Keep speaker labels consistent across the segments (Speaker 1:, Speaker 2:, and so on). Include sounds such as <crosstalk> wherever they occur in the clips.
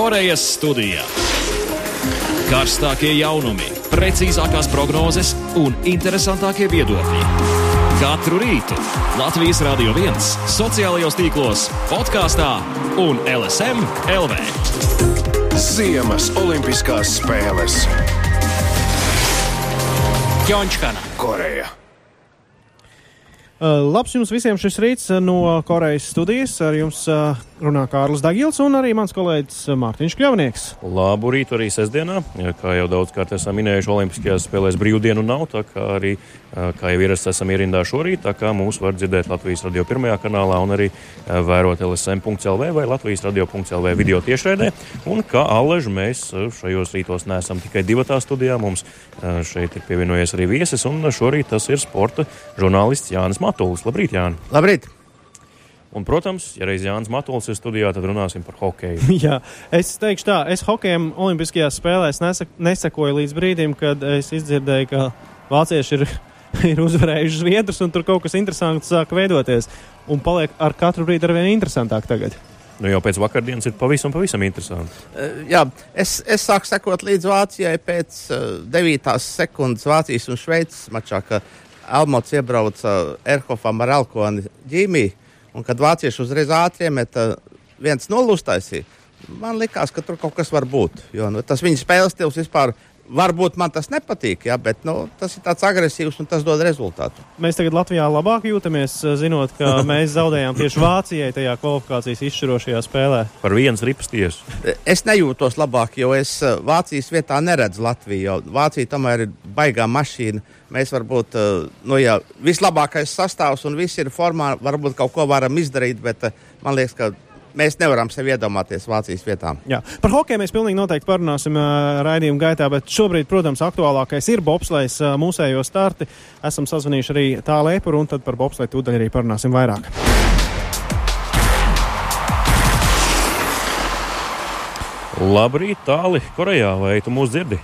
Speaker 1: Korejas studijā. Karstākie jaunumi, precīzākās prognozes un interesantākie viedokļi. Katru rītu Latvijas Rādio 1, sociālajos tīklos, podkāstā un LSM LV.
Speaker 2: Ziemas Olimpiskās spēles
Speaker 3: Pjončkana.
Speaker 2: Koreja.
Speaker 4: Uh, labs jums visiem šis rīts uh, no Korejas studijas. Ar jums uh, runā Kārlis Dagils un arī mans kolēģis Mārtiņš Kļavnieks.
Speaker 5: Labu rītu arī sestdienā. Kā jau daudzkārt esam minējuši, Olimpiskajās spēlēs brīvdienu nav. Tā kā arī, kā jau ierasts, esam ierindā šorīt. Tā kā mūs var dzirdēt Latvijas radio pirmajā kanālā un arī vērot LSM.CLV vai Latvijas radio.CLV video tiešraidē. Un kā Alež, mēs šajos rītos neesam tikai divatā studijā. Mums šeit ir pievienojies arī viesis un šorīt tas ir sporta žurnālists Jānis Mārtiņš. Matulis. Labrīt, Jāni!
Speaker 6: Labrīt!
Speaker 5: Un, protams, ja reiz Jānis Matulis ir studijā, tad runāsim par hokeju. <laughs>
Speaker 4: Jā, es teikšu tā, es hokejam Olimpiskajās spēlēs nesek, nesekoju līdz brīdim, kad es izdzirdēju, ka vācieši ir, <laughs> ir uzvarējuši Zviedrus un tur kaut kas interesants sāk veidoties. Un paliek ar katru brīdi ar vien interesantāk tagad.
Speaker 5: Nu, jau pēc vakardienas ir pavisam, pavisam interesanti.
Speaker 6: Uh, jā, es, es sāku sekot līdz Vācijai pēc uh, 9 sekundes Vācijas un Šveices mačā, ka Elmots iebrauca Erhofam ar Elkoni ģīmī, un kad vācieši uzreiz ātri iemeta viens nolūstaisī, man likās, ka tur kaut kas var būt. Jo nu, tas viņa spēles stils vispār. Varbūt man tas nepatīk, ja, bet nu, tas ir tāds agresīvs un tas dod rezultātu.
Speaker 4: Mēs tagad Latvijā labāk jūtamies, zinot, ka <laughs> mēs zaudējām tieši Vācijai tajā kvalifikācijas izšķirošajā spēlē.
Speaker 5: Par vienas ripas tiesu.
Speaker 6: Es nejūtos labāk, jo es Vācijas vietā neredzu Latviju. Vācija tomēr ir baigā mašīna. Mēs varbūt nu, jā, vislabākais sastāvs un viss ir formā. Varbūt kaut ko varam izdarīt, bet man liekas, ka mēs nevaram sev iedomāties Vācijas vietām.
Speaker 4: Jā. Par hokeju mēs pilnīgi noteikti parunāsim uh, raidījuma gaitā, bet šobrīd, protams, aktuālākais ir bobslēgs uh, mūsējo starti. Esam sazvanījuši arī tālu epuru, un tad par bobslēgu tūdaļ arī parunāsim vairāk.
Speaker 5: Labrīt, tāli Korejā, vai tu mūs dzirdi?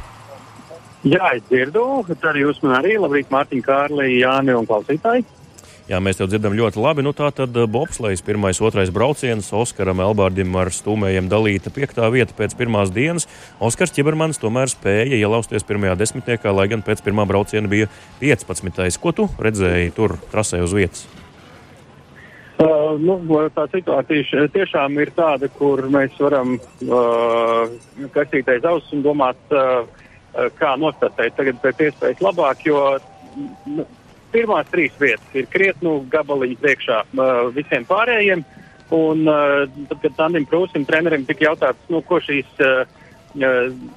Speaker 7: Jā, es dzirdu, arī jūs man arī. Labrīt, Mārtiņ, Kārli, Jāni un klausītāji.
Speaker 5: Jā, mēs tev dzirdam ļoti labi. Nu, tā tad bobslēgs pirmais, otrais brauciens Oskaram Elbārdim ar stūmējiem dalīta piektā vieta pēc pirmās dienas. Oskars Čibermans tomēr spēja ielausties pirmajā desmitniekā, lai gan pēc pirmā brauciena bija 15. Ko tu redzēji tur trasē uz vietas?
Speaker 7: Uh, nu, tā situācija tiešām ir tāda, kur mēs varam uh, kastīties ausis un domāt, uh, kā nostāties tagad pēc iespējas labāk, jo nu, pirmās trīs vietas ir krietni gabaliņi priekšā uh, visiem pārējiem. Un, uh, tad, kad Tandim Prūsim trenerim tika jautāts, nu, ko šīs uh,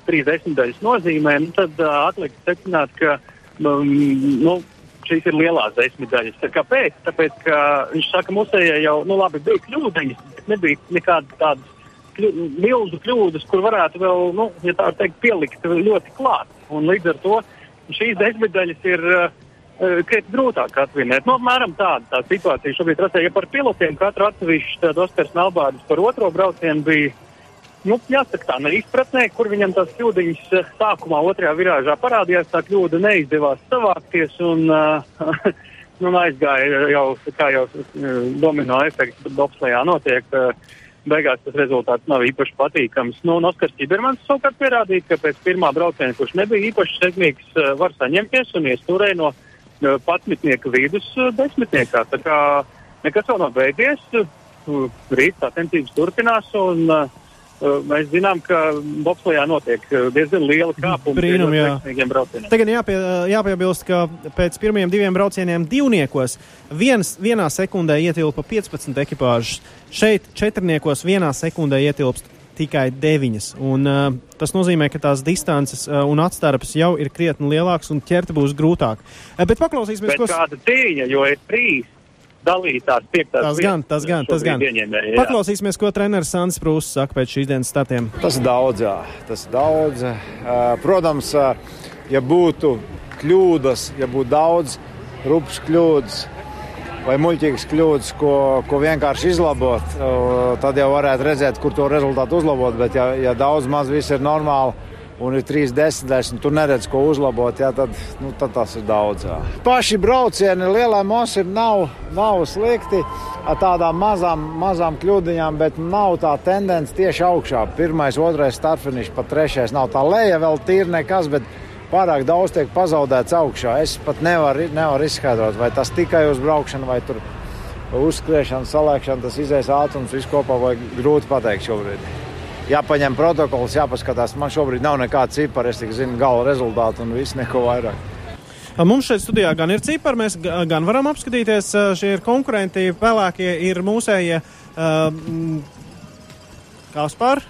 Speaker 7: trīs desmitaļas nozīmē, nu, tad uh, atlika secināt, ka um, nu, šīs ir lielās desmitaļas. Kāpēc? Tāpēc, ka viņš saka, musējai jau nu, labi, bija kļūdaņas, bet nebija nekādas tādas milzu kļūdas, kur varētu vēl, nu, ja tā teikt, pielikt ļoti klāt. Un līdz ar to šīs desmitaļas ir uh, krietni grūtāk atvinēt. Nu, apmēram tāda tā situācija šobrīd ir. Ja par pilotiem katru atsevišķu tad Oskars Nalbārdis par otro braucienu bija, nu, jāsaka tā, neizpratnē, kur viņam tās kļūdiņas sākumā otrajā virāžā parādījās, tā kļūda neizdevās savākties un, uh, <laughs> nu, aizgāja jau, kā jau domino efekts bobslējā notiek. Uh, Beigās tas rezultāts nav īpaši patīkams. Nu, Oskars Čibermans savukārt pierādīja, ka pēc pirmā brauciena, kurš nebija īpaši sekmīgs, var saņemties un iestūrēt no patsmitnieka vidus desmitniekā. Tā kā nekas vēl nav beidzies, rīt sacensības turpinās un uh, mēs zinām, ka bobslējā notiek diezgan liela kāpuma.
Speaker 4: Brīnum, jā. Tagad jāpie, jāpiebilst, ka pēc pirmajiem diviem braucieniem divniekos viens, vienā sekundē ietilpa 15 ekipāžas. Šeit četrniekos vienā sekundē ietilpst tikai deviņas. Un, uh, tas nozīmē, ka tās distances uh, un atstarpes jau ir krietni lielākas un ķert būs grūtāk. Uh, bet paklausīsimies,
Speaker 7: bet ko kāda cīņa, jo ir trīs. Dalītās piektās
Speaker 4: tas gan, tas gan, tas gan.
Speaker 7: Ieņēmēji,
Speaker 4: Paklausīsimies, ko treneris Sandis Prūss saka pēc šīs dienas startiem.
Speaker 8: Tas ir daudz, jā. Tas ir daudz. Protams, ja būtu kļūdas, ja būtu daudz rupjas kļūdas, vai muļķīgas kļūdas, ko, ko vienkārši izlabot, tad jau varētu redzēt, kur to rezultātu uzlabot. Bet, ja, ja daudz maz viss ir normāli, un ir trīs desmitdaļas, un tu neredz, ko uzlabot, jā, tad, nu, tad tas ir daudz. Jā. Paši braucieni lielai mosim nav, nav slikti ar tādām mazām, mazām kļūdiņām, bet nav tā tendence tieši augšā. Pirmais, otrais starfinišs, pat trešais nav tā leja vēl tīri nekas, pārāk daudz tiek pazaudēts augšā. Es pat nevaru, nevaru izskaidrot, vai tas tikai uz braukšanu vai tur uzskriešana, salēkšana, tas izējas ātrums vispār, vai grūti pateikt šobrīd jāpaņem protokols, jāpaskatās. Man šobrīd nav nekāda cipara, es tikai zinu gala rezultātu un viss neko vairāk.
Speaker 4: Mums šeit studijā gan ir cipari, mēs gan varam apskatīties. Šie ir konkurenti, pelēkie ir mūsējie. Uh, Kaspar,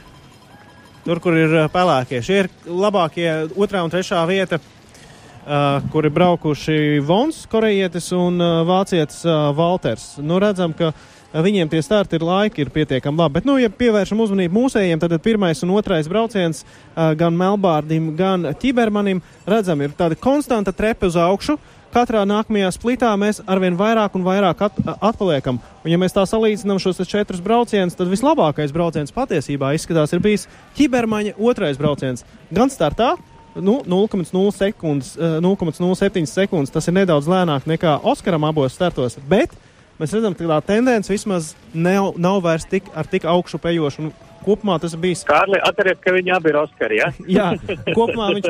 Speaker 4: tur, kur ir pelēkie. Šie ir labākie otrā un trešā vieta, uh, kur ir braukuši Vons, korejietis un uh, vācietis uh, Valters. Nu, redzam, ka uh, viņiem tie starti ir laiki, ir pietiekami labi. Bet, nu, ja pievēršam uzmanību mūsējiem, tad pirmais un otrais brauciens gan Melbārdim, gan Ķibermanim, redzam, ir tāda konstanta trepe uz augšu. Katrā nākamajā splitā mēs arvien vairāk un vairāk at, atpaliekam. Un, ja mēs tā salīdzinām šos četrus braucienus, tad vislabākais brauciens patiesībā izskatās ir bijis ķibermaņa otrais brauciens. Gan startā, nu, 0,07 sekundes, 0,07 sekundes, tas ir nedaudz lēnāk nekā Oskaram abos startos, bet mēs redzam, ka tā tendence vismaz nav, nav vairs tik, ar tik augšu pejošu. Kopumā tas bijis.
Speaker 7: Kārli, atceries, ka viņi abi ir Oskari, ja? <laughs>
Speaker 4: Jā, kopumā viņš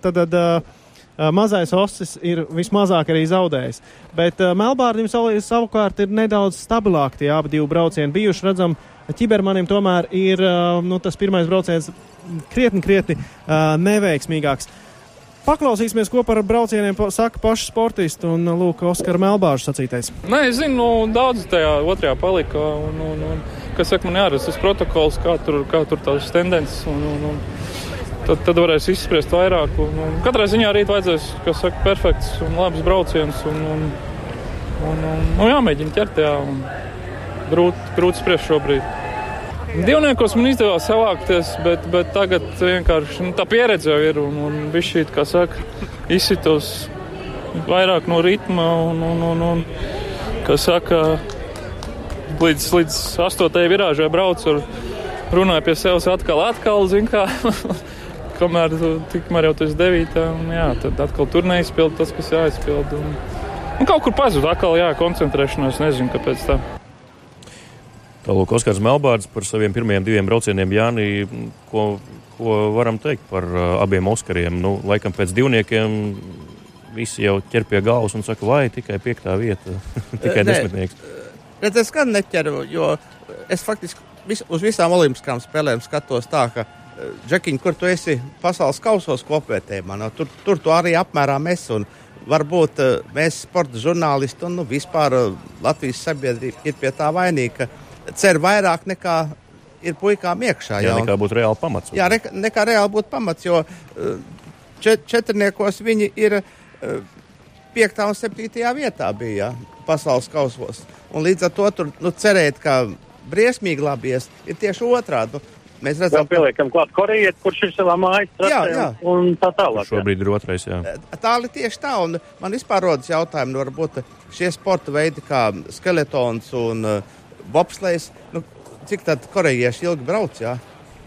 Speaker 4: <laughs> tad, tad, mazais osis ir vismazāk arī zaudējis. Bet uh, Melbārdim savukārt ir nedaudz stabilāk tie abi divi braucieni bijuši. Redzam, ķibermanim tomēr ir uh, nu, tas pirmais brauciens krietni, krietni uh, neveiksmīgāks. Uh, Paklausīsimies, ko par braucieniem saka paši sportisti un Lūk, Oskara Melbāža sacītais.
Speaker 3: Nē, es zinu, nu, daudz tajā otrajā palika. Un, un, un, kas saka, man jāredz tas protokols, kā tur, kā tur tās tendences. Un, un, un, tad, tad varēs izspriest vairāk. Un, un katrā ziņā rīt vajadzēs, kas saka, perfekts un labs brauciens. Un, un, un, un, un jāmēģina ķert tajā. Grūti, grūti spriest šobrīd. Divniekos man izdevās savākties, bet, bet tagad vienkārši nu, tā pieredze jau ir un, un viss šī, kā saka, izsitos vairāk no ritma un, un, un, un kā saka, līdz, līdz astotajai virāžai braucu ar runāju pie sevis atkal, atkal, zin kā, <laughs> kamēr tikmēr jau tas devītā, un jā, tad atkal tur neizpild tas, kas jāizpild. Un, un kaut kur pazud, atkal jā, koncentrēšanās, nezinu, kāpēc tā.
Speaker 5: Tālāk, Oskars Melbārds par saviem pirmajiem diviem braucieniem. Jāni, ko, ko varam teikt par uh, abiem Oskariem? Nu, laikam pēc divniekiem visi jau ķer pie galvas un saka, vai tikai piektā vieta, <laughs> tikai desmitnieks.
Speaker 6: Bet es gan neķeru, jo es faktiski vis, uz visām olimpiskām spēlēm skatos tā, ka Džekiņ, kur tu esi pasaules kausos kopvērtējumā, no, tur, tur tu arī apmēram esi. Un, varbūt mēs, sporta žurnālisti un nu, vispār Latvijas sabiedrība, ir pie tā vainīga cer vairāk nekā ir puikām iekšā.
Speaker 5: Jā, jā nekā būtu reāli pamats.
Speaker 6: Jā, re, nekā reāli būtu pamats, jo eh, čet, četrniekos viņi ir eh, piektā un septītajā vietā bija pasaules kausos. Un līdz ar to tur nu, cerēt, ka briesmīgi labies, ir tieši otrādi. Nu,
Speaker 7: Mēs redzam, ka pieliekam klāt Korejiet, kurš ir savā mājas
Speaker 6: jā, jā.
Speaker 7: un tā tālāk.
Speaker 5: Šobrīd ir otrais, jā.
Speaker 6: Eh, tā ir tieši tā, un man vispār rodas jautājumi, nu varbūt šie sporta veidi kā skeletons un uh, bobslēgs. Nu, cik tādu korejieši ilgi brauc, jā?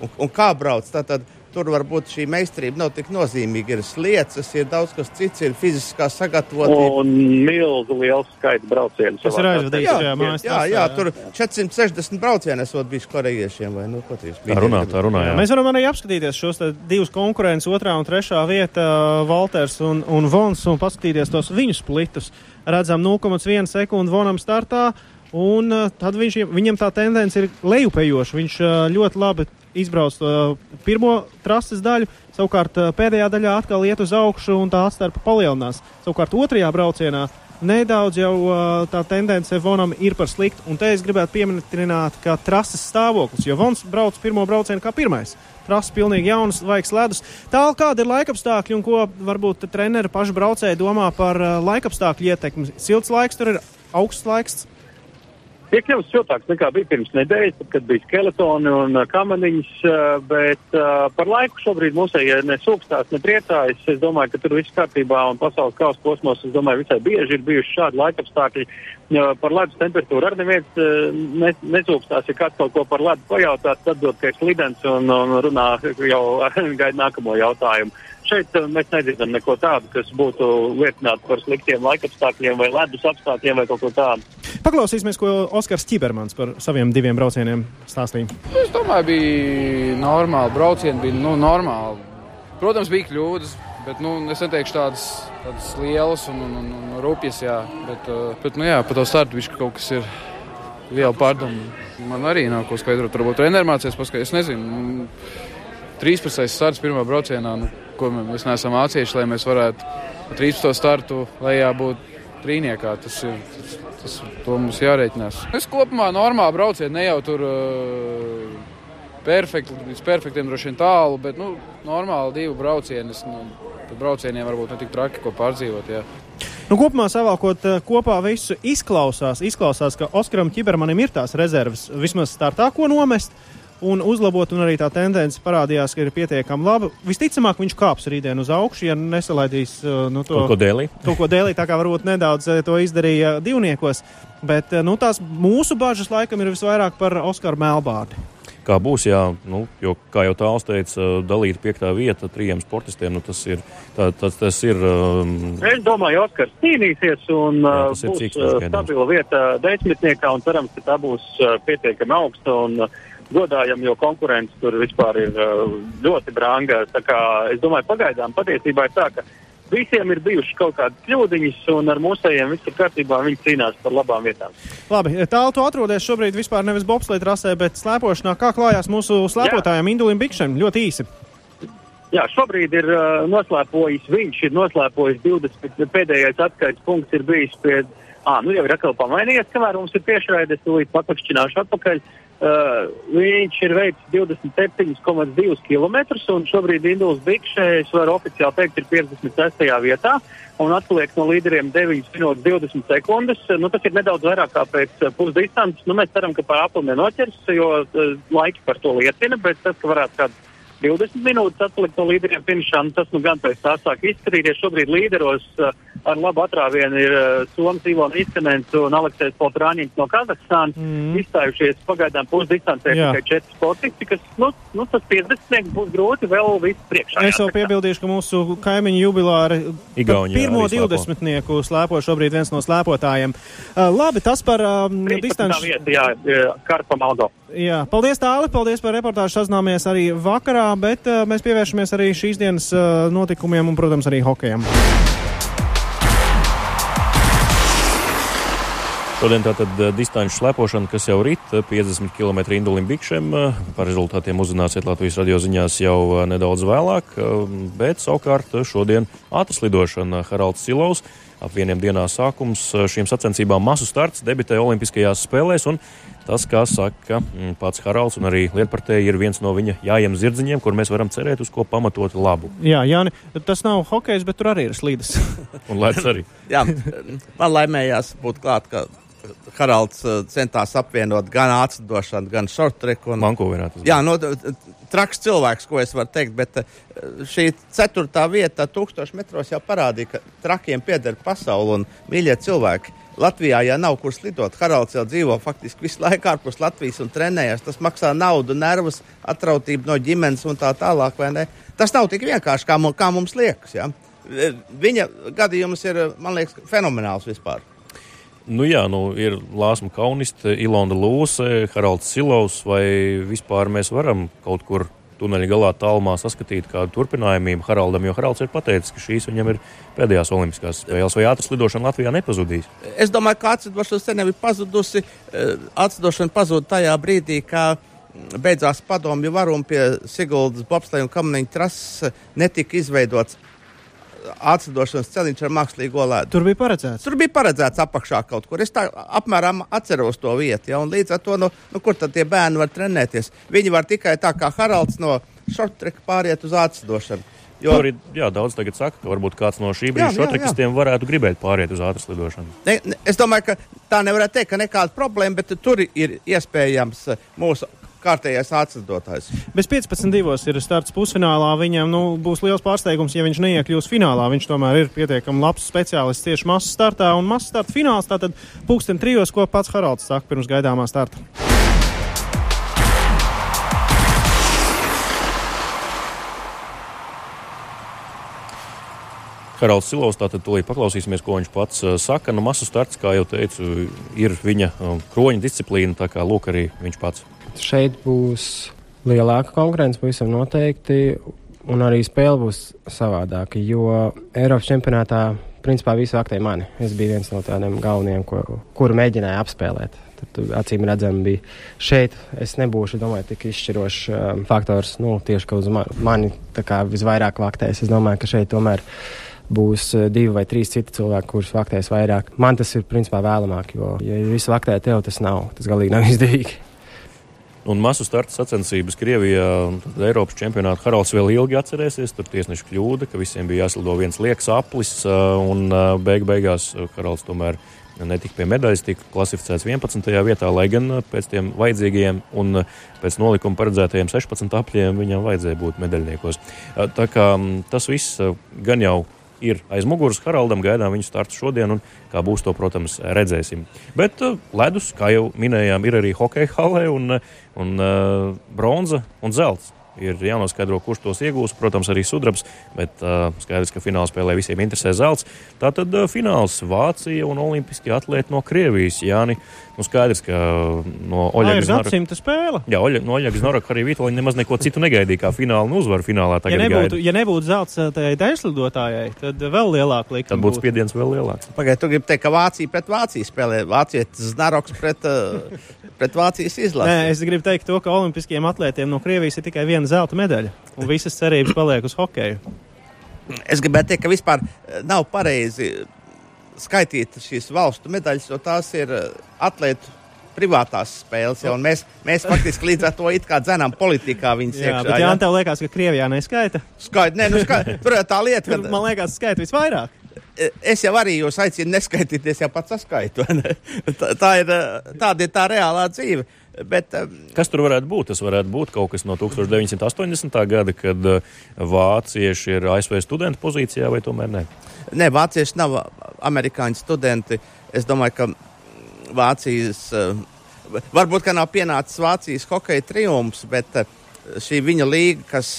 Speaker 6: Un, un kā brauc? Tātad, Tur varbūt šī meistarība nav tik nozīmīga. Ir slieces, ir daudz kas cits, ir fiziskā sagatavotība.
Speaker 7: Un milzu liels skaits braucienu.
Speaker 4: Tas ir aizvadījis
Speaker 6: jā, jā, jā, jā, tur 460 braucienu esot bijis korejiešiem. Vai, nu,
Speaker 5: tā runā, tā runā. Jā.
Speaker 4: Mēs varam arī apskatīties šos divus konkurentus, otrā un trešā vieta, Valters un, un Vons, un paskatīties tos viņu splitus. Redzam 0,1 sekundi Vonam startā. Un uh, tad viņš, viņam tā tendence ir lejupējoša. Viņš uh, ļoti labi izbrauc uh, pirmo trases daļu, savukārt pēdējā daļā atkal iet uz augšu un tā atstarpa palielinās. Savukārt otrajā braucienā nedaudz jau tā tendence Vonam ir par sliktu. Un te es gribētu pieminēt, ka trases stāvoklis, jo Vons brauc pirmo braucienu kā pirmais. Trases pilnīgi jaunas, vajag ledus. Tālāk, kāda ir laikapstākļi un ko varbūt treneri paši braucēji domā par laikapstākļu ietekmi? Silts laiks tur ir augsts laiks.
Speaker 7: Tiek kļuvis siltāks nekā bija pirms nedēļas, tad, kad bija skeletoni un uh, kamaniņas, uh, bet uh, par laiku šobrīd mūsējie ne sūkstās, ne priecājas. Es domāju, ka tur viss kārtībā un pasaules kausa posmos, domāju, visai bieži ir bijuši šādi laikapstākļi. Par ledus temperatūru arī neviens ne, nesūkstās, ja kāds kaut ko par ledu pajautā, tad atbild, ka ir slidens un, un runā jau <laughs> gaida nākamo jautājumu šeit mēs nedzirdam neko tādu, kas būtu liecināts par sliktiem laikapstākļiem vai ledus apstākļiem vai kaut ko tādu.
Speaker 4: Paklausīsimies, ko Oskars Čibermans par saviem diviem braucieniem stāstīja.
Speaker 9: Es domāju, bija normāli. Braucieni bija nu, normāli. Protams, bija kļūdas, bet nu, es neteikšu tādas, tādas lielas un, un, un, un rupjas. Jā. Bet, uh, bet nu, jā, pa to startu viņš kaut kas ir liela pārdomu. Man arī nav ko skaidrot. Varbūt trenermācijas paskaidrot. Es nezinu. 13. starts pirmā braucienā, nu, ko mēs neesam mācījuši, lai mēs varētu 13. startu lejā būt trīniekā. Tas ir, tas, tas, to mums jārēķinās. Es kopumā normāli braucienu, ne jau tur uh, perfekti, līdz perfektiem droši vien tālu, bet nu, normāli divu braucienu. Nu, braucieniem varbūt ne tik traki, ko pārdzīvot. Jā.
Speaker 4: Nu, kopumā savalkot kopā visu izklausās, izklausās, ka Oskaram Čibermanim ir tās rezerves vismaz startā, ko nomest. Uh, un uzlabot, un arī tā tendence parādījās, ka ir pietiekami laba. Visticamāk, viņš kāps rītdien uz augšu, ja nesalaidīs uh, nu,
Speaker 5: to kaut ko dēlī.
Speaker 4: Kaut ko dēlī, tā kā varbūt nedaudz uh, to izdarīja divniekos. Bet uh, nu, tās mūsu bažas laikam ir visvairāk par Oskaru Melbārdu.
Speaker 5: Kā būs, jā, nu, jo, kā jau tāls teica, dalīt piektā vieta trijiem sportistiem, nu, tas ir. Tā, tas, tas ir um...
Speaker 7: Es domāju, Oskars cīnīsies un jā, būs cīkstās, stabila vieta desmitniekā un cerams, ka tā būs pietiekami augsta. Un, uh, godājam, jo konkurence tur vispār ir uh, ļoti branga. Es domāju, pagaidām patiesībā ir tā, ka visiem ir bijušas kaut kādas kļūdiņas, un ar mūsējiem viss ir kārtībā. Viņi cīnās par labām vietām.
Speaker 4: Labi, tālu tu atrodies šobrīd vispār nevis bobslēgt rasē, bet slēpošanā. Kā klājās mūsu slēpotājiem Indulim Bikšam? Ļoti īsi.
Speaker 7: Jā, šobrīd ir uh, noslēpojis, viņš ir noslēpojis 20. pēdējais atskaites punkts ir bijis pie, ah, nu jau ir atkal pamainījies, kamēr mums ir tiešraide, es tūlīt papakšķināšu atpakaļ. Uh, viņš ir veicis 27,2 km, un šobrīd Induls Bikšs, var oficiāli teikt, ir 56. vietā, un atpaliek no līderiem 9 minūtes 20 sekundes. Nu, tas ir nedaudz vairāk kā pēc pusdistances. Nu, mēs ceram, ka par apli nenoķers, jo uh, laiki par to liecina, bet tas, ka varētu kāds 20 minūtes atpalikt no līderiem finišā, nu, tas nu gan pēc tā sāk izskatīties. Šobrīd līderos uh, ar labu atrāvienu ir uh, Somijas Ivona Iskanens un Aleksējs Poltrāņins no Kazahstānas. Mm. Izstājušies pagaidām pusdistancē tikai četri sportisti, kas, nu, nu tas 50 būs grūti vēl viss priekšā.
Speaker 4: Es vēl piebildīšu, ka mūsu kaimiņu jubilāri
Speaker 5: Igauni,
Speaker 4: pirmo 20 slēpo šobrīd viens no slēpotājiem. Uh, labi, tas par um, distanci.
Speaker 7: Jā, jā.
Speaker 4: Jā, paldies tāli, paldies par reportāžu. Sazināmies arī vakarā, bet uh, mēs pievēršamies arī šīs dienas uh, notikumiem un, protams, arī hokejam.
Speaker 5: Šodien tātad uh, distanču slēpošana, kas jau rit 50 km indulim bikšiem. Par rezultātiem uzzināsiet Latvijas radio ziņās jau nedaudz vēlāk, bet savukārt šodien ātras lidošana Haralds Silovs ap vieniem dienā sākums šīm sacensībām masu starts debitē Olimpiskajās spēlēs. Tas, kā saka mm, pats Haralds, un arī Lietpratēji ir viens no viņa jājiem zirdziņiem, kur mēs varam cerēt uz ko pamatot labu.
Speaker 4: Jā, Jāni, tas nav hokejs, bet tur arī ir slīdes. <laughs>
Speaker 5: un lēts arī.
Speaker 6: Jā, man laimējās būt klāt, ka Haralds uh, centās apvienot gan atsdošanu, gan shortreku.
Speaker 5: Un... Man ko varētu.
Speaker 6: Jā, no, traks cilvēks, ko es varu teikt, bet uh, šī ceturtā vieta, tūkstoši metros jau parādīja, ka trakiem pieder pasauli un mīļie cilvēki. Latvijā, ja nav kur slidot, Haralds jau dzīvo faktiski visu laiku ārpus Latvijas un trenējas. Tas maksā naudu, nervus, atrautību no ģimenes un tā tālāk. Tas nav tik vienkārši, kā, mums, kā mums liekas. Ja? Viņa gadījums ir, man liekas, fenomenāls vispār.
Speaker 5: Nu jā, nu, ir Lāsma Kauniste, Ilona Lūse, Haralds Silovs, vai vispār mēs varam kaut kur tuneļa galā tālumā saskatīt kādu turpinājumību Haraldam, jo Haralds ir pateicis, ka šīs viņam ir pēdējās olimpiskās spēles, vai ātras lidošana Latvijā nepazudīs?
Speaker 6: Es domāju, ka atslidošana sen ir pazudusi. Eh, atslidošana pazuda tajā brīdī, kad beidzās padomju varumi pie Siguldas bobsleja un kamaniņa trases netika izveidots atslidošanas celiņš ar mākslīgo ledu.
Speaker 4: Tur bija paredzēts.
Speaker 6: Tur bija paredzēts apakšā kaut kur. Es tā apmēram atceros to vietu. Ja, līdz ar to, nu, nu, kur tad tie bērni var trenēties? Viņi var tikai tā kā Haralds no šortreka pāriet uz atslidošanu.
Speaker 5: Jo arī jā, daudz tagad saka, ka varbūt kāds no šī brīža šotrikistiem varētu gribēt pāriet uz ātras lidošanu.
Speaker 6: Ne, ne, es domāju, ka tā nevarētu teikt, ka nekāda problēma, bet tur ir iespējams uh, mūsu kārtējais atstātājs.
Speaker 4: Bez 15-2 ir starts pusfinālā. Viņam nu, būs liels pārsteigums, ja viņš neiekļūs finālā. Viņš tomēr ir pietiekami labs speciālists tieši masu startā un masu starta fināls. Tātad pulksten trijos, ko pats Haralds saka pirms gaidāmā starta.
Speaker 5: Haralds Silovs. Tātad tūlīt paklausīsimies, ko viņš pats uh, saka. Nu, masu starts, kā jau teicu, ir viņa uh, kroņa disciplīna. Tā kā lūk, arī viņš pats.
Speaker 10: Šeit būs lielāka konkurence, pavisam noteikti. Un arī spēle būs savādāka, jo Eiropas čempionātā principā visi vaktēja mani. Es biju viens no tādiem galvenajiem, ko, kuru mēģināju apspēlēt. Tad, acīm redzami, bija šeit. Es nebūšu, domāju, tik izšķirošs um, faktors, nu, tieši uz mani, mani visvairāk vaktēs. Es domāju, ka šeit tomēr būs eh, divi vai trīs citi cilvēki, kurus vaktēs vairāk. Man tas ir principā vēlamāk, jo, ja visu vaktē tev tas nav, tas galīgi nav <laughs> izdevīgi.
Speaker 5: Un masu starta sacensības Krievijā, Eiropas čempionātā Haralds vēl ilgi atcerēsies. Tur tiesneša kļūda, ka visiem bija jāslido viens liekas aplis, un beig beigās Haralds tomēr netika pie medaļas, tika klasificēts 11. vietā, lai gan pēc tiem vajadzīgajiem un pēc nolikuma paredzētajiem 16 apļiem viņam vajadzēja būt medaļniekos. Tā kā tas viss gan jau ir aiz muguras Haraldam. Gaidām viņu startu šodien, un kā būs to, protams, redzēsim. Bet uh, ledus, kā jau minējām, ir arī hokeja halē un, un uh, bronza un zelts ir jānoskaidro, kurš tos iegūs. Protams, arī sudrabs, bet uh, skaidrs, ka fināla spēlē visiem interesē zelts. Tātad uh, fināls Vācija un Olimpiskie atlēti no Krievijas. Jāni, nu skaidrs, ka no Oļegas
Speaker 4: Noraka spēle.
Speaker 5: Jā, Oļa, no Oļegas Noraka arī Vitoļi nemaz neko citu negaidīja kā fināla un uzvaru finālā.
Speaker 4: Ja nebūtu, gaida. ja nebūtu zelts tajai daļslidotājai, tad vēl lielāka likuma.
Speaker 5: Tad būtu spiediens vēl lielāks.
Speaker 6: Pagaidiet, tu gribi teikt, ka Vācija pret Vāciju spēlē. Vācijas Znaroks pret, pret Vācijas izlasi.
Speaker 4: Nē, es gribu teikt to, ka Olimpiskiem atlētiem no Krievijas ir tikai viena zelta medaļa, un visas cerības paliek uz hokeju.
Speaker 6: Es gribētu teikt, ka vispār eh, nav pareizi skaitīt šīs valstu medaļas, jo tās ir eh, atlētu privātās spēles. Ja, mēs, mēs faktiski līdz ar to it kā dzenām politikā
Speaker 4: jā, iekšā. Bet, jā, ja? tev liekas, ka Krievijā neskaita?
Speaker 6: Skaita, nē, nu skaita. Tur ir tā lieta,
Speaker 4: ka. Man liekas, skaita visvairāk.
Speaker 6: E, es jau arī jūs aicinu neskaitīties, jau pats saskaitu. <laughs> Tā, tā ir, tāda ir tā reālā dzīve. Bet, um,
Speaker 5: kas tur varētu būt? Tas varētu būt kaut kas no 1980. gada, kad uh, vācieši ir ASV studentu pozīcijā, vai tomēr ne?
Speaker 6: Nē, vācieši nav amerikāņu studenti. Es domāju, ka Vācijas, uh, varbūt ka nav pienācis Vācijas hokeja triumfs, bet šī viņa līga, kas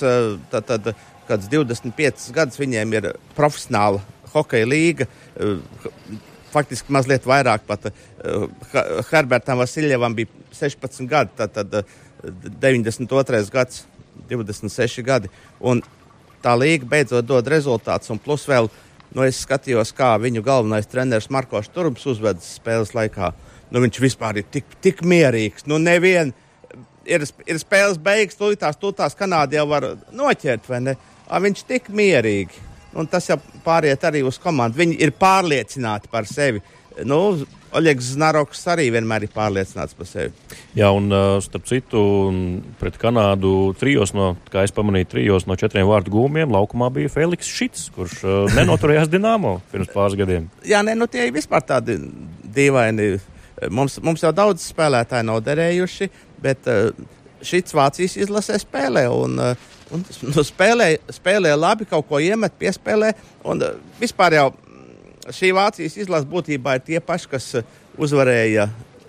Speaker 6: tad, tad, kāds 25 gadus viņiem ir profesionāla hokeja līga faktiski mazliet vairāk. Pat uh, Herbertam Vasiljevam bija 16 gadi, tad, tad uh, 92. gads, 26 gadi. Un tā līga beidzot dod rezultātus, un plus vēl nu, es skatījos, kā viņu galvenais treneris Marko Šturms uzvedas spēles laikā. Nu, viņš vispār ir tik, tik mierīgs. Nu, nevien, ir, ir spēles beigas, tūlītās, tūlītās Kanādā jau var noķert, vai ne? A, viņš tik mierīgi un tas jau pāriet arī uz komandu. Viņi ir pārliecināti par sevi. Nu, Oļegs Znaroks arī vienmēr ir pārliecināts par sevi.
Speaker 5: Jā, un starp citu, pret Kanādu trijos no, kā es pamanīju, trijos no četriem vārdu gūmiem laukumā bija Feliks Šits, kurš <laughs> nenoturējās Dienāmo pirms pāris gadiem.
Speaker 6: Jā, nē, nu tie ir vispār tādi dīvaini. Mums, mums jau daudz spēlētāji nav derējuši, bet šits Vācijas izlasē spēlē. Un, uh, Un, nu, spēlē, spēlē labi, kaut ko iemet, piespēlē. Un, uh, vispār jau šī Vācijas izlase būtībā ir tie paši, kas uh, uzvarēja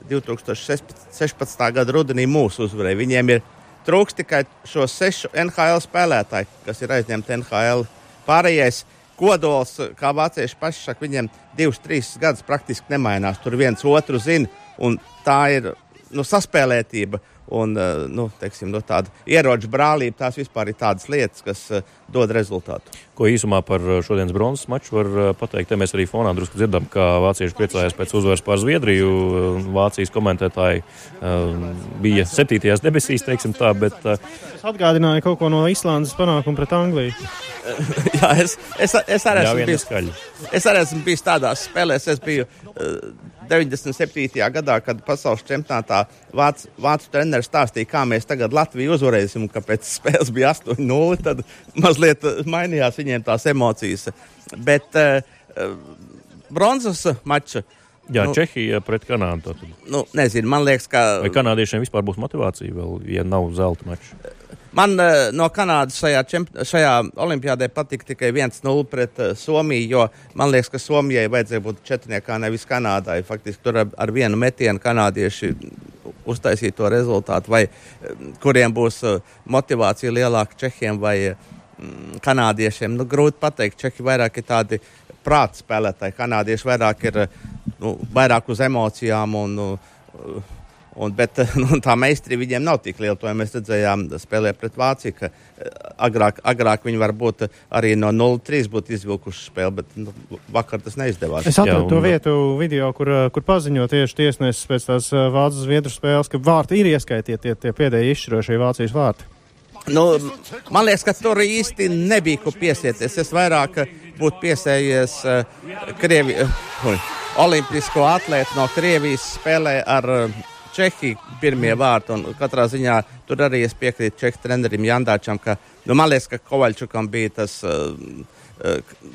Speaker 6: 2016. gada rudenī mūsu uzvarēja. Viņiem ir trūks tikai šo sešu NHL spēlētāju, kas ir aizņemti NHL. Pārējais kodols, kā vācieši paši saka, viņiem divus, trīs gadus praktiski nemainās. Tur viens otru zina, un tā ir nu, saspēlētība un eh, nu, teiksim, nu, tāda ieroču brālība, tās vispār ir tādas lietas, kas uh, dod rezultātu.
Speaker 5: Ko īsumā par eh, šodienas bronzas maču var pateikt? Te mēs arī fonā drusku dzirdam, kā vācieši priecājās pēc uzvaras pār Zviedriju. Vācijas komentētāji bija septītajās debesīs, teiksim tā, bet.
Speaker 4: Es atgādināju kaut ko no Islandes panākumu pret Angliju. <laughs>
Speaker 6: Jā, es, es, es, arī esmu bijis, es arī esmu bijis tādās spēlēs. Es biju uh, 97. gadā, kad pasaules čempionātā vācu, vācu treneris stāstīja, kā mēs tagad Latviju uzvarēsim, un ka pēc spēles bija 8-0, tad mazliet mainījās viņiem tās emocijas. Bet uh, bronzas mača.
Speaker 5: Jā, nu, Čehija pret Kanādu.
Speaker 6: Nu, nezinu, man liekas, ka.
Speaker 5: Vai kanādiešiem vispār būs motivācija vēl, ja nav zelta mača?
Speaker 6: Man uh, no Kanādas šajā, čemp... šajā olimpiādē patika tikai 1-0 pret uh, Somiju, jo man liekas, ka Somijai vajadzēja būt četrniekā, nevis Kanādai. Faktiski tur ar, ar vienu metienu kanādieši uztaisīja to rezultātu, vai uh, kuriem būs uh, motivācija lielāka Čehiem vai uh, kanādiešiem. Nu, grūti pateikt, Čehi vairāk ir tādi prāta spēlētāji, kanādieši vairāk ir nu, vairāk uz emocijām un uh, Un, bet <laughs> nu, tā meistri viņiem nav tik liela. To mēs redzējām, spēlē pret Vāciju, ka eh, agrāk, agrāk viņi varbūt arī no 0-3 būtu izvilkuši spēli, bet nu, vakar tas neizdevās.
Speaker 4: Es atradu to vietu video, kur, eh, kur paziņo tieši tiesnesis pēc tās eh, Vācijas Zviedru spēles, ka vārti ir ieskaitīti tie, tie pēdējie izšķirošie Vācijas vārti.
Speaker 6: Nu, man liekas, ka tur īsti nebija ko piesieties. Es vairāk būtu piesējies uh, Krievi, <laughs> uh, olimpisko atlētu no Krievijas spēlē ar uh, Čehija pirmie vārti. Katrā ziņā tur arī es piekrītu Čehu trenerim Jandāčam, ka nu, man liekas, ka Kovaļčukam bija tas. Uh,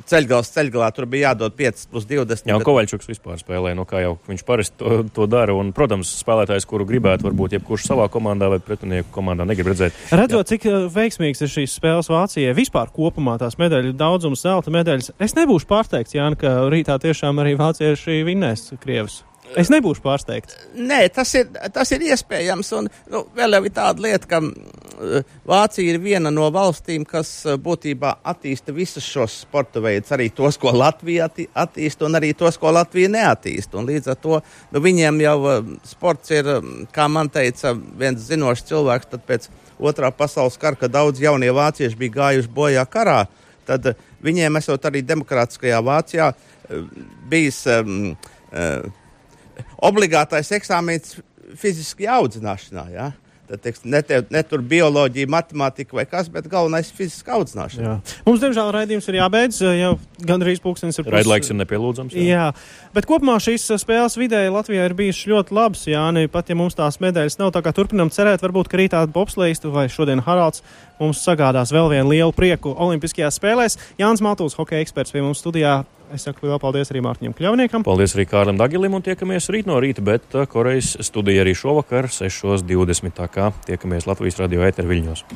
Speaker 6: ceļgals ceļgalā tur bija jādod 5 plus 20.
Speaker 5: Jā, bet... Kovaļčuks vispār spēlē, nu kā jau viņš parasti to, to dara. Un, protams, spēlētājs, kuru gribētu, varbūt jebkurš savā komandā vai pretinieku komandā negrib redzēt.
Speaker 4: Redzot, Jā. cik veiksmīgs ir šīs spēles Vācijai, vispār kopumā tās medaļu daudzums, zelta medaļas, es nebūšu pārsteigts, Jāni, ka rītā tiešām arī vācieši vinnēs Krievus. Es nebūšu pārsteigts.
Speaker 6: Nē, tas ir, tas ir iespējams. Un, nu, vēl ir tāda lieta, ka uh, Vācija ir viena no valstīm, kas uh, būtībā attīsta visus šos sporta veidus, arī tos, ko Latvija attīsta, un arī tos, ko Latvija neattīsta. Un līdz ar to nu, viņiem jau uh, sports ir, kā man teica viens zinošs cilvēks, tad pēc otrā pasaules kara, kad daudz jaunie vācieši bija gājuši bojā karā, tad viņiem esot arī demokrātiskajā Vācijā bijis. Um, uh, obligātais eksāmenis fiziski audzināšanā. Ja? Tad, teiks, ne, te, ne tur bioloģija, matemātika vai kas, bet galvenais ir fiziska audzināšana.
Speaker 4: Jā. Mums, diemžēl, raidījums ir jābeidz. Jau gandrīz pūkstens ir.
Speaker 5: Raidlaiks ir nepielūdzams.
Speaker 4: Jā. jā, bet kopumā šīs spēles vidēji Latvijā ir bijušas ļoti labas. Jā, ne, pat ja mums tās medaļas nav, tā kā turpinam cerēt, varbūt, ka rītā bobslīstu vai šodien Haralds mums sagādās vēl vienu lielu prieku Olimpiskajās spēlēs. Jānis Mātuls, hokeja eksperts pie mums studijā. Es saku lielu paldies arī Mārtiņam Kļavniekam.
Speaker 5: Paldies arī Kārlim Dagilim un tiekamies rīt no rīta, bet uh, Korejas studija arī šovakar 6.20. Tā kā tiekamies Latvijas radio ēterviļņos.